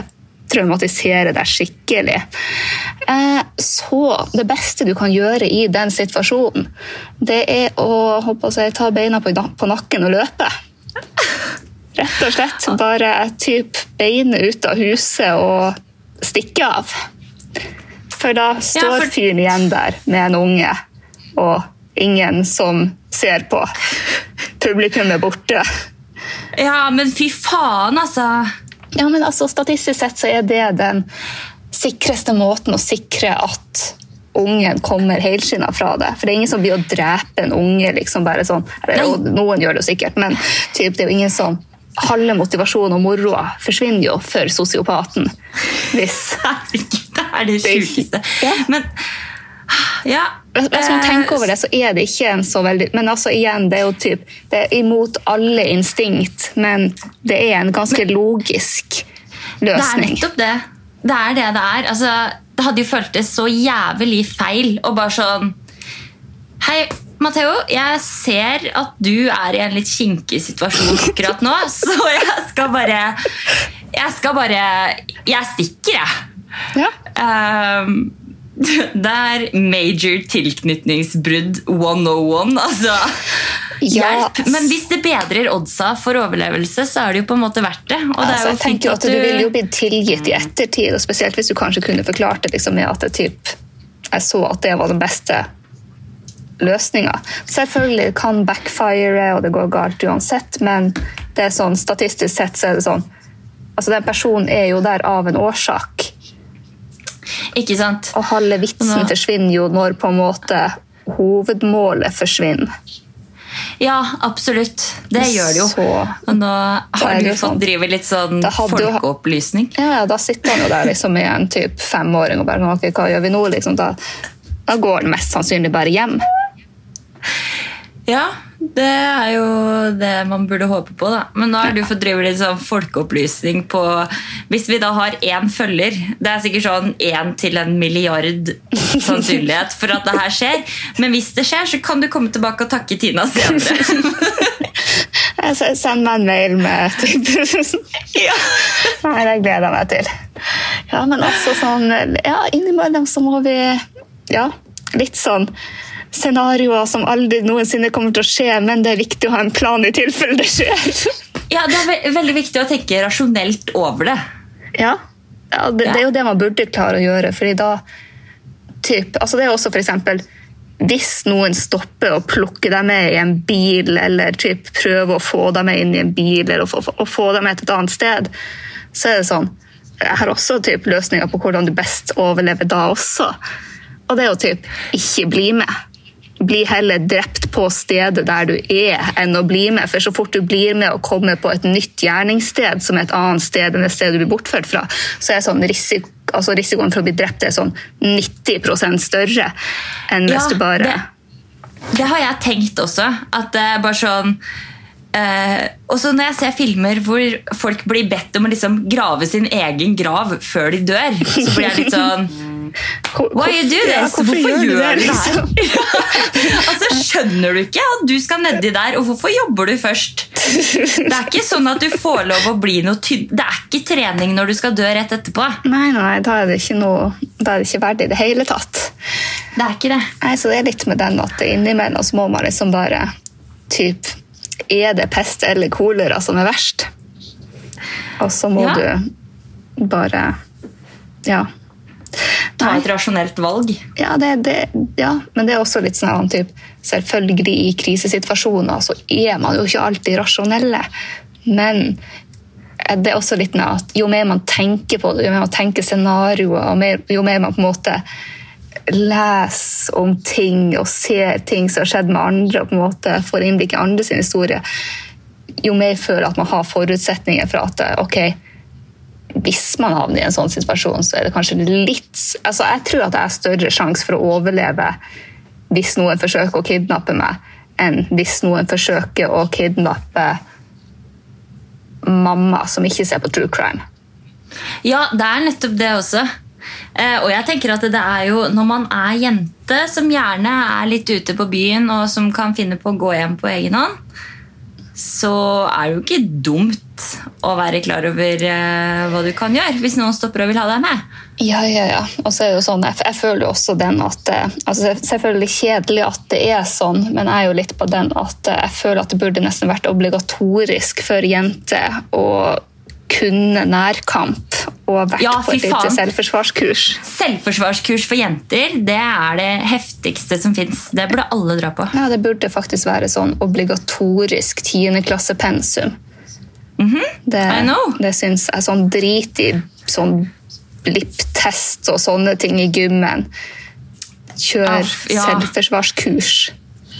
traumatisere deg skikkelig. Eh, så det beste du kan gjøre i den situasjonen, det er å, si, ta beina på, nakken og løpe. Rett og slett. Bare typ beinet ut av huset og stikke av. For da står fyren igjen der med en unge og ingen som ser på. Publikum er borte. Ja, men fy faen, altså. Ja, men altså, Statistisk sett så er det den sikreste måten å sikre at ungen kommer helskinna fra det. For det er ingen som blir å drepe en unge. liksom bare sånn, eller, Noen gjør det sikkert, men typ, det er jo ingen som Halve motivasjonen og moroa forsvinner jo for sosiopaten. Hvis Det er det sjukeste. Ja. Men ja, Hvis man tenker over det, så er det ikke en så veldig Men altså igjen, det er jo typ, det er imot alle instinkt, men det er en ganske logisk løsning. Det er nettopp det. Det er det det er. Altså, det hadde jo føltes så jævlig feil å bare sånn Hei, Matheo, jeg ser at du er i en litt kinkig situasjon akkurat nå, (laughs) så jeg skal bare Jeg skal bare Jeg stikker, jeg. Ja. Um, (laughs) Det er major tilknytningsbrudd 101. Altså, hjelp! Men hvis det bedrer oddsa for overlevelse, så er det jo på en måte verdt det. Og det altså, jeg tenker at, at du... du vil jo bli tilgitt i ettertid, og spesielt hvis du kanskje kunne forklart det liksom, med at jeg, typ, jeg så at det var den beste løsninga. Selvfølgelig kan backfire, og det går galt uansett, men det er sånn, statistisk sett så er det sånn altså Den personen er jo der av en årsak. Ikke sant? Og halve vitsen Nå. forsvinner jo når på en måte hovedmålet forsvinner. Ja, absolutt. Det gjør det jo. Så Og nå har du fått drive litt sånn folkeopplysning. Ja, da sitter han jo der liksom med en typ femåring og bare «Nå, ok, hva gjør vi nå? Liksom, da, da går han mest sannsynlig bare hjem. Ja, det er jo det man burde håpe på, da. Men nå har du fått drive litt sånn folkeopplysning på Hvis vi da har én følger Det er sikkert sånn én til en milliard sannsynlighet for at det her skjer. Men hvis det skjer, så kan du komme tilbake og takke Tina senere. (laughs) Send meg en mail med (laughs) typ. Nei, det gleder jeg meg til. Ja, men altså sånn Ja, innimellom så må vi Ja, litt sånn scenarioer som aldri noensinne kommer til å skje, men det er viktig å ha en plan i tilfelle det skjer. (laughs) Ja, Det er ve veldig viktig å tenke rasjonelt over det. Ja, ja det, det er jo det man burde klare å gjøre, fordi da typ, altså Det er også eksempel hvis noen stopper å plukke deg med i en bil, eller typ prøver å få deg med inn i en bil, eller å få, å få deg med til et annet sted, så er det sånn Jeg har også typ løsninger på hvordan du best overlever da også. Og det er jo typ ikke bli med. Bli heller drept på stedet der du er, enn å bli med. For så fort du blir med og kommer på et nytt gjerningssted, som er et annet sted enn det stedet du blir bortført fra, så er sånn risiko, altså risikoen for å bli drept er sånn 90 større enn hvis Ja, du bare det, det har jeg tenkt også. At det er bare sånn eh, også når jeg ser filmer hvor folk blir bedt om å liksom grave sin egen grav før de dør, så blir jeg litt sånn Why you do Ja, this? hvorfor, gjør du det, her? liksom? (laughs) altså, Skjønner du ikke at du skal nedi der, og hvorfor jobber du først? Det er ikke sånn at du får lov å bli noe tynn. Det er ikke trening når du skal dø rett etterpå. Nei, nei, da er det ikke noe Da er det ikke verdig i det hele tatt. Det er ikke det. Nei, så det er litt med den at innimellom så må man liksom bare typ Er det pest eller kolera som er verst? Og så må Ja. du bare Ja. Ta et rasjonelt valg. Ja, det, det, ja, men det er også litt sånn typ, Selvfølgelig i krisesituasjoner så er man jo ikke alltid rasjonelle. Men det er også litt med at jo mer man tenker på det, jo mer man tenker scenarioer, jo mer man på en måte leser om ting og ser ting som har skjedd med andre, og på en måte får innblikk i andre sin historie, jo mer føler at man har forutsetninger for at ok, hvis man havner i en sånn situasjon, så er det kanskje litt altså Jeg tror at jeg har større sjanse for å overleve hvis noen forsøker å kidnappe meg, enn hvis noen forsøker å kidnappe mamma som ikke ser på true crime. Ja, det er nettopp det også. Eh, og jeg tenker at det er jo når man er jente som gjerne er litt ute på byen og som kan finne på å gå hjem på egen hånd, så er det jo ikke dumt å være klar over eh, hva du kan gjøre hvis noen stopper og vil ha deg med. Ja, ja, ja. Og så er det jo sånn, jeg, jeg føler jo også den at eh, altså Selvfølgelig kjedelig at det er sånn, men jeg er jo litt på den at jeg føler at det burde nesten vært obligatorisk for jenter å kunne nærkamp og vært Ja, på et lite selvforsvarskurs. Selvforsvarskurs for jenter det er det heftigste som fins. Det burde alle dra på. Ja, det burde faktisk være sånn obligatorisk tiendeklassepensum. Det, I know. det syns jeg sånn drit i sånn blipptest og sånne ting i gymmen. Kjør Aff, ja. selvforsvarskurs.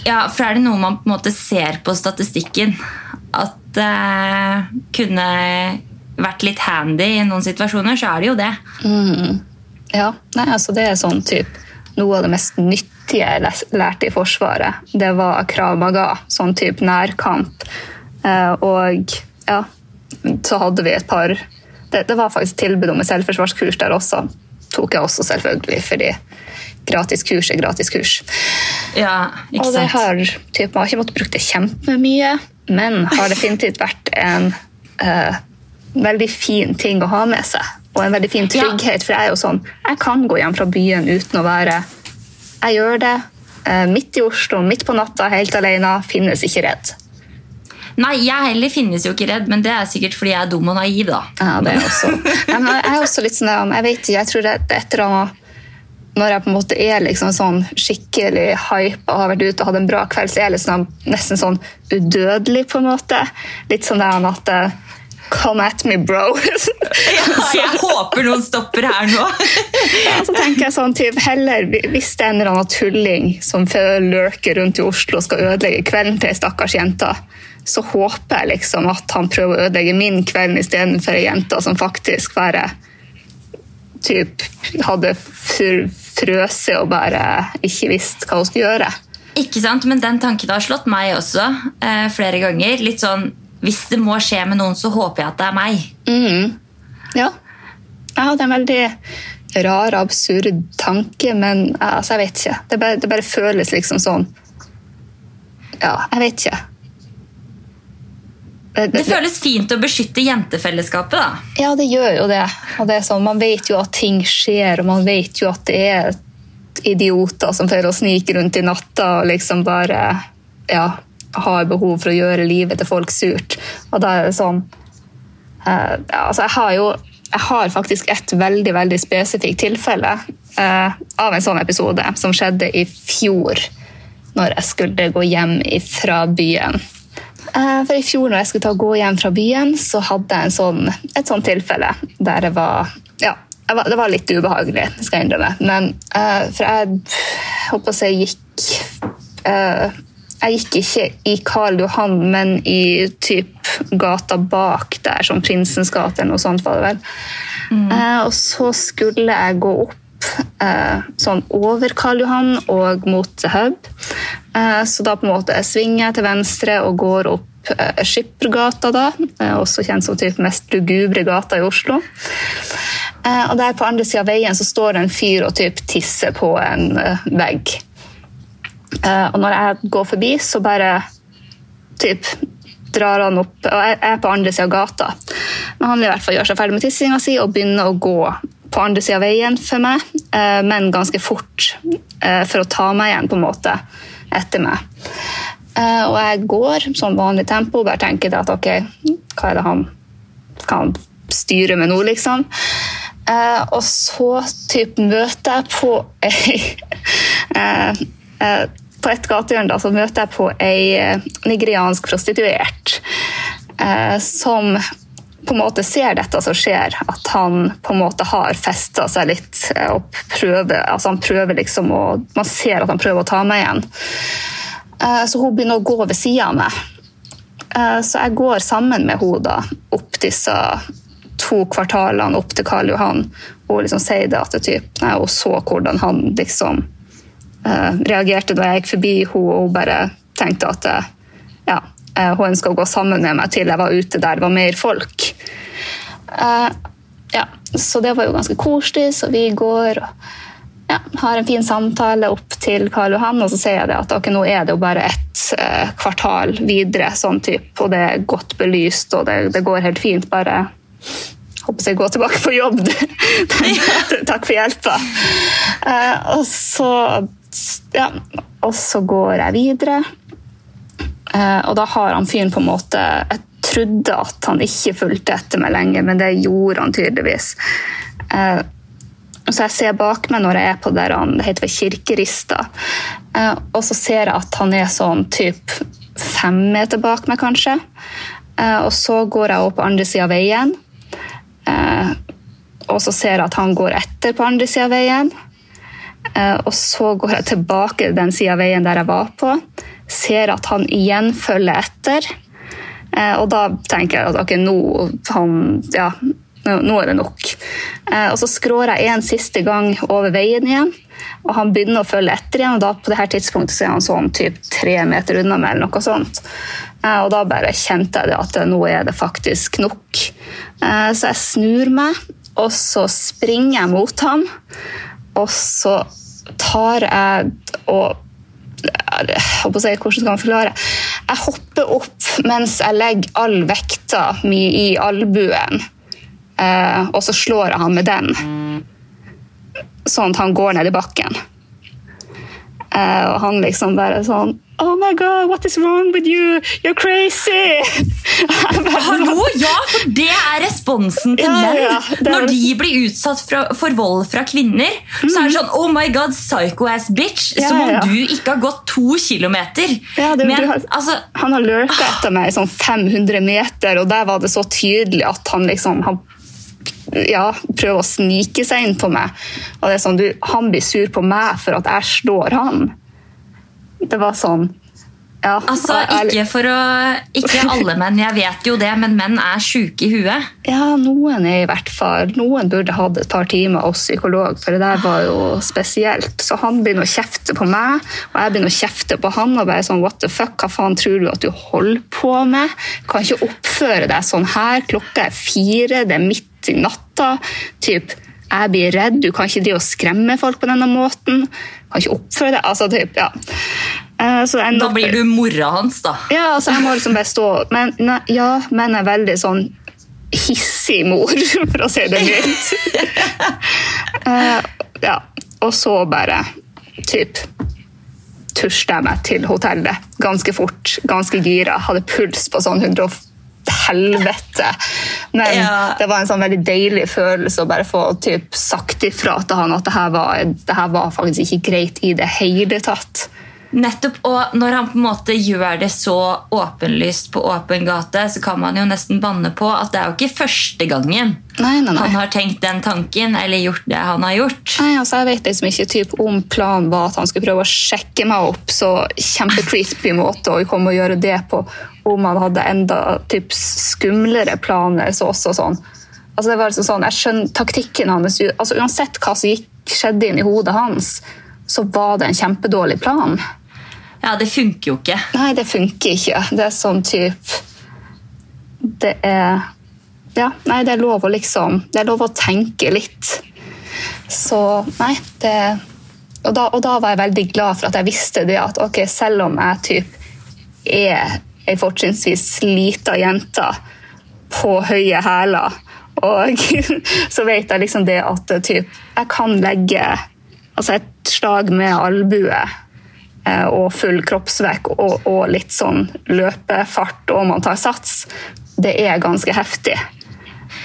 Ja, for er det noe man på en måte ser på statistikken, at det kunne vært litt handy i noen situasjoner, så er det jo det. Ja, nei, altså det er sånn type Noe av det mest nyttige jeg lærte i Forsvaret, det var Krav Maga, sånn type nærkamp. Eh, og ja, så hadde vi et par det, det var faktisk tilbud om et selvforsvarskurs der også. Tok jeg også, selvfølgelig, fordi gratis kurs er gratis kurs. Ja, ikke sant. Og det har typ, Man har ikke måttet bruke det kjempemye, men har definitivt vært en eh, veldig fin ting å ha med seg. Og en veldig fin Ja. trygghet. For jeg er jo sånn, jeg kan gå hjem fra byen uten å være Jeg gjør det eh, midt i Oslo, midt på natta, helt alene. Finnes ikke redd. Nei, jeg heller finnes jo ikke redd, men det er sikkert fordi jeg er dum og naiv, da. Ja, det er også. Men jeg er også litt sånn, jeg vet ikke, jeg tror det er et eller annet når jeg på en måte er liksom sånn skikkelig hype og har vært ute og hatt en bra kveld, så er jeg liksom nesten sånn udødelig, på en måte. Litt sånn der at eh, Come at me, bro. (laughs) ja, jeg håper noen stopper her nå. (laughs) ja, så tenker jeg sånn, typ, heller Hvis det er en eller annen tulling som lurker rundt i Oslo og skal ødelegge kvelden til ei stakkars jente, så håper jeg liksom at han prøver å ødelegge min kveld istedenfor ei jente som faktisk bare typ, hadde frøset og bare ikke visste hva hun skulle gjøre. Ikke sant, Men den tanken har slått meg også eh, flere ganger. Litt sånn Hvis det må skje med noen, så håper jeg at det er meg. Mm. Ja. Jeg Det er en veldig rar, absurd tanke, men altså, jeg vet ikke. Det bare, det bare føles liksom sånn Ja, jeg vet ikke. Det, det, føles fint å beskytte jentefellesskapet, da. Ja, det gjør jo det. Og det er sånn, Man vet jo at ting skjer, og man vet jo at det er idioter som får å snike rundt i natta og liksom bare ja, har behov for å gjøre livet til folk surt. Og da er det sånn uh, altså Jeg har jo jeg har faktisk et veldig veldig spesifikt tilfelle uh, av en sånn episode som skjedde i fjor, når jeg skulle gå hjem fra byen. Uh, for I fjor når jeg skulle ta gå hjem fra byen, så hadde jeg sånn, et sånt tilfelle der det var ja, var, det var litt ubehagelig, skal jeg innrømme. Men uh, For jeg håper å si gikk uh, Jeg gikk ikke i Karl Johan, men i typ gata bak der, som Prinsens gate eller noe sånt. var det vel. Mm. Eh, og så skulle jeg gå opp sånn over Karl Johan og mot The Hub. så da på en måte svinger jeg til venstre og går opp Skippergata, da, også kjent som typ mest lugubre gata i Oslo. Eh, og der på andre sida av veien så står det en fyr og typ tisser på en vegg. Uh, og når jeg går forbi, så bare typ drar han opp Og jeg er på andre sida av gata. Men han i hvert fall gjør seg ferdig med tissinga si og begynner å gå på andre sida av veien for meg, uh, men ganske fort for å ta meg igjen, på en måte, etter meg. og jeg går som vanlig tempo, bare tenker at ok, hva er det han kan styre med nå, liksom? Eh, og så typ, møter jeg på (laughs) ei eh, eh, På et gatehjørne så møter jeg på ei nigeriansk prostituert som på en måte ser dette som skjer, at han på en måte har festa seg litt og prøver, altså han prøver liksom å, Man ser at han prøver å ta meg igjen. Så hun begynner å gå ved sida av meg. Så jeg går sammen med henne opp disse to kvartalene opp til Karl Johan og liksom sier det at det typ, nei, hun så hvordan han liksom reagerte da jeg gikk forbi henne, og hun bare tenkte at uh, ja, uh, hun ønska å gå sammen med meg til jeg var ute der det var mer folk. ja, så det var jo ganske koselig, så vi går og ja, har en fin samtale opp til Karl Johan, og så sier jeg at okay, nå er det jo bare ett kvartal videre, sånn type, og det er godt belyst, og det, det går helt fint. Bare håper jeg går tilbake på jobb. (laughs) Takk for hjelpa. Eh, og så ja, og så går jeg videre. Uh, og da har han fyren på en måte Jeg trodde at han ikke fulgte etter meg lenger, men det gjorde han tydeligvis. Uh, så jeg ser bak meg når jeg er på der han, det heter Kirkerista, og så ser jeg at han er sånn typ fem meter bak meg, kanskje. og så går jeg opp på andre sida av veien. Eh, og så ser jeg at han går etter på andre sida av veien. Eh, og så går jeg tilbake den sida av veien der jeg var på. Ser at han igjen følger etter. Eh, og da tenker jeg at okay, nå, han, ja, nå er det nok. Og så skrår jeg en siste gang over veien igjen, og han begynner å følge etter igjen. og da På det her tidspunktet så er han sånn typ tre meter unna meg. eller noe sånt. Eh, og da bare kjente jeg at nå er det faktisk nok. Eh, så jeg snur meg, og så springer jeg mot ham. Og så tar jeg og jeg håper Hvordan skal man forklare? Jeg hopper opp mens jeg legger all vekta mi i albuen. Eh, og så slår jeg han med den, sånn at han går ned i bakken. Eh, og han liksom bare sånn Oh my God, what is wrong with you? You're crazy! (laughs) Hallo, ja, for det er responsen til Ja, menn. ja, er- Når de blir utsatt for, for vold fra kvinner, så er det sånn Oh my god, psycho ass bitch! Ja, Som om du ikke har gått to kilometer. Det- Men har- altså Han har lurka etter meg i sånn 500 meter, og der var det så tydelig at han liksom han, ja, prøver å snike seg inn på meg. Og det er sånn, du, Han blir sur på meg for at jeg slår han. Det var sånn ja, Altså, ikke for å Ikke alle menn, jeg vet jo det, men menn er sjuke i huet. Ja, noen er i hvert fall. Noen burde hatt et par timer hos psykolog, for det der var jo spesielt. Så han begynner å kjefte på meg, og jeg begynner å kjefte på han. og bare sånn, what the fuck, Hva faen tror du at du holder på med? Kan ikke oppføre deg sånn her. Klokka er fire, det er midt i natta. Typ, jeg blir redd, du kan ikke drive og skremme folk på denne måten. Kan ikke oppføre deg. altså typ, ja. Eh, Så jeg Da blir du mora hans, da. ja, altså jeg må liksom bare stå men, ne, Ja, men jeg er veldig sånn hissig mor, (laughs) for å si det mildt. (laughs) Eh, ja, og så bare typ tusjte jeg meg til hotellet ganske fort, ganske gira. Hadde puls på sånn 100 og helvete. Men Ja. det var en sånn veldig deilig følelse å bare få typ, sagt ifra til han at det her, var, det her var faktisk ikke greit i det hele tatt. Nettopp, og Når han på en måte gjør det så åpenlyst på åpen gate, så kan man jo nesten banne på at det er jo ikke første gangen Nei, nei, nei. han har tenkt den tanken eller gjort det han har gjort. Nei, altså Jeg vet liksom ikke typ, om planen var at han skulle prøve å sjekke meg opp. Så kjempecreepy måte å komme og gjøre det på. Om han hadde enda typ, skumlere planer. så også sånn. Altså det var liksom sånn, jeg skjønner taktikken hans. altså Uansett hva som gikk, skjedde inn i hodet hans, så var det en kjempedårlig plan. Ja, Det funker jo ikke. Nei, det funker ikke. Det er sånn typ Det er Ja, nei, det er lov å liksom Det er lov å tenke litt. Så nei, det og da, og da var jeg veldig glad for at jeg visste det at ok, selv om jeg typ er ei fortrinnsvis lita jente på høye hæler, og (laughs) så vet jeg liksom det at typ, jeg kan legge altså et slag med albue eh, og full kroppsvekk og, og litt sånn løpefart og man tar sats, det er ganske heftig.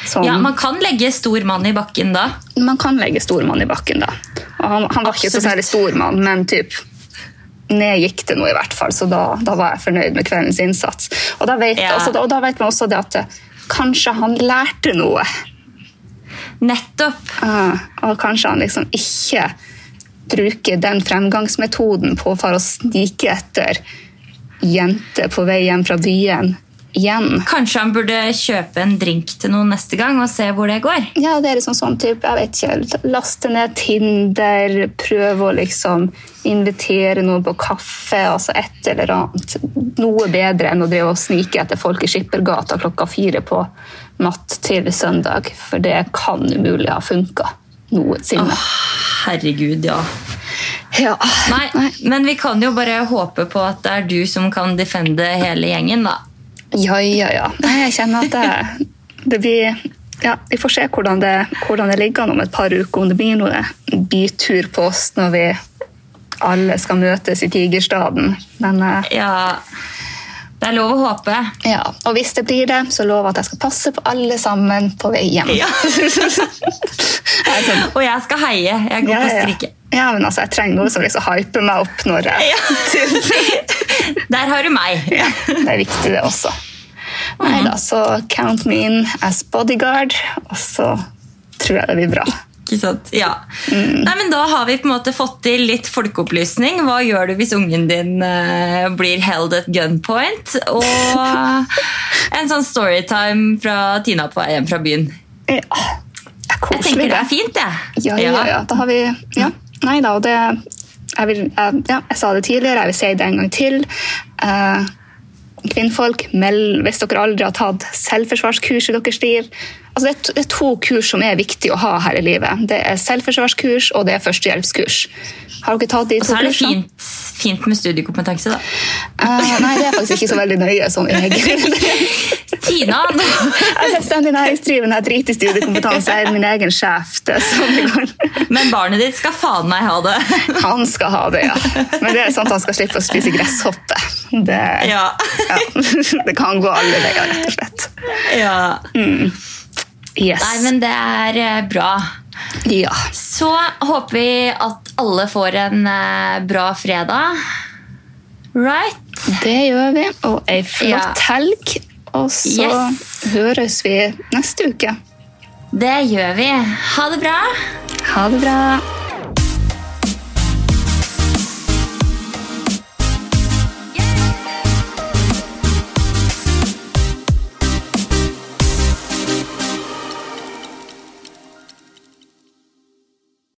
Som, Ja, Man kan legge stor mann i bakken da. man kan legge stor mann i bakken da. Og han, han var ikke så særlig stor mann, men typ ned gikk det noe i hvert fall, så da, da var jeg fornøyd med kveldens innsats. Og da vet, Ja. altså, og da vet man også det at eh, kanskje han lærte noe. Nettopp. Ah, og kanskje han liksom ikke bruker den fremgangsmetoden på for å snike etter jenter på vei hjem fra byen igjen. Kanskje han burde kjøpe en drink til noen neste gang og se hvor det går. Ja, det er liksom sånn type, jeg vet ikke, laste ned Tinder, prøve å liksom invitere noen på kaffe, altså et eller annet. Noe bedre enn å drive og snike etter folk i Skippergata klokka fire på natt til søndag, for det kan umulig ha funka noensinne. Herregud, ja. Ja. Nei, men vi kan jo bare håpe på at det er du som kan defende hele gjengen, da. Ja, ja, ja. Nei, jeg kjenner at det, det blir ja, Vi får se hvordan det, hvordan det ligger an om et par uker, om det blir noe bytur på oss når vi alle skal møtes i Tigerstaden. Men eh, Ja, det er lov å håpe. ja, og hvis det blir det, så lover jeg at jeg skal passe på alle sammen på vei hjem. Ja. (laughs) Sånn, Og jeg skal heie. Jeg går ja, på ja. strikke. ja, men altså, jeg trenger noe som liksom hyper meg opp når jeg (laughs) Der har du meg. (laughs) ja, Det er viktig, det også. Nei da, så count me in as bodyguard, og så tror jeg det blir bra. Ikke sant? Ja. Mm. Nei, men Da har vi på en måte fått til litt folkeopplysning. Hva gjør du hvis ungen din uh, blir held at gunpoint? Og en sånn storytime fra Tina på vei hjem fra byen. Ja, det er Jeg tenker det er fint, jeg. Ja, ja, ja. Da har vi ja. Nei da, og det jeg, vil, jeg, ja, jeg sa det tidligere, jeg vil si det en gang til. Eh, kvinnfolk, meld hvis dere aldri har tatt selvforsvarskurs i deres liv. Altså, det, er, to- det er to kurs som er viktig å ha her i livet. Det er selvforsvarskurs og det er førstehjelpskurs. Har dere tatt de to kursene? Og så er det fint, fint med studiekompetanse, da. Uh, nei, det er faktisk ikke så veldig nøye sånn egentlig. (laughs) Tina! nå- Jeg er selvstendig næringsdrivende, jeg driter i studiekompetanse, jeg er min egen sjef. Sånn. Men barnet ditt skal faen meg ha det. Han skal ha det, ja. Men det er at han skal slippe å spise gresshoppe. Det, Ja. ja. (laughs) det kan gå alle veier, rett og slett. ja. Yes. Nei, men det er eh, bra. Ja. Så håper vi at alle får en eh, bra fredag. Right? Det gjør vi. Og ei flott Ja. helg. Og så Yes. høres vi neste uke. Det gjør vi. Ha det bra. Ha det bra.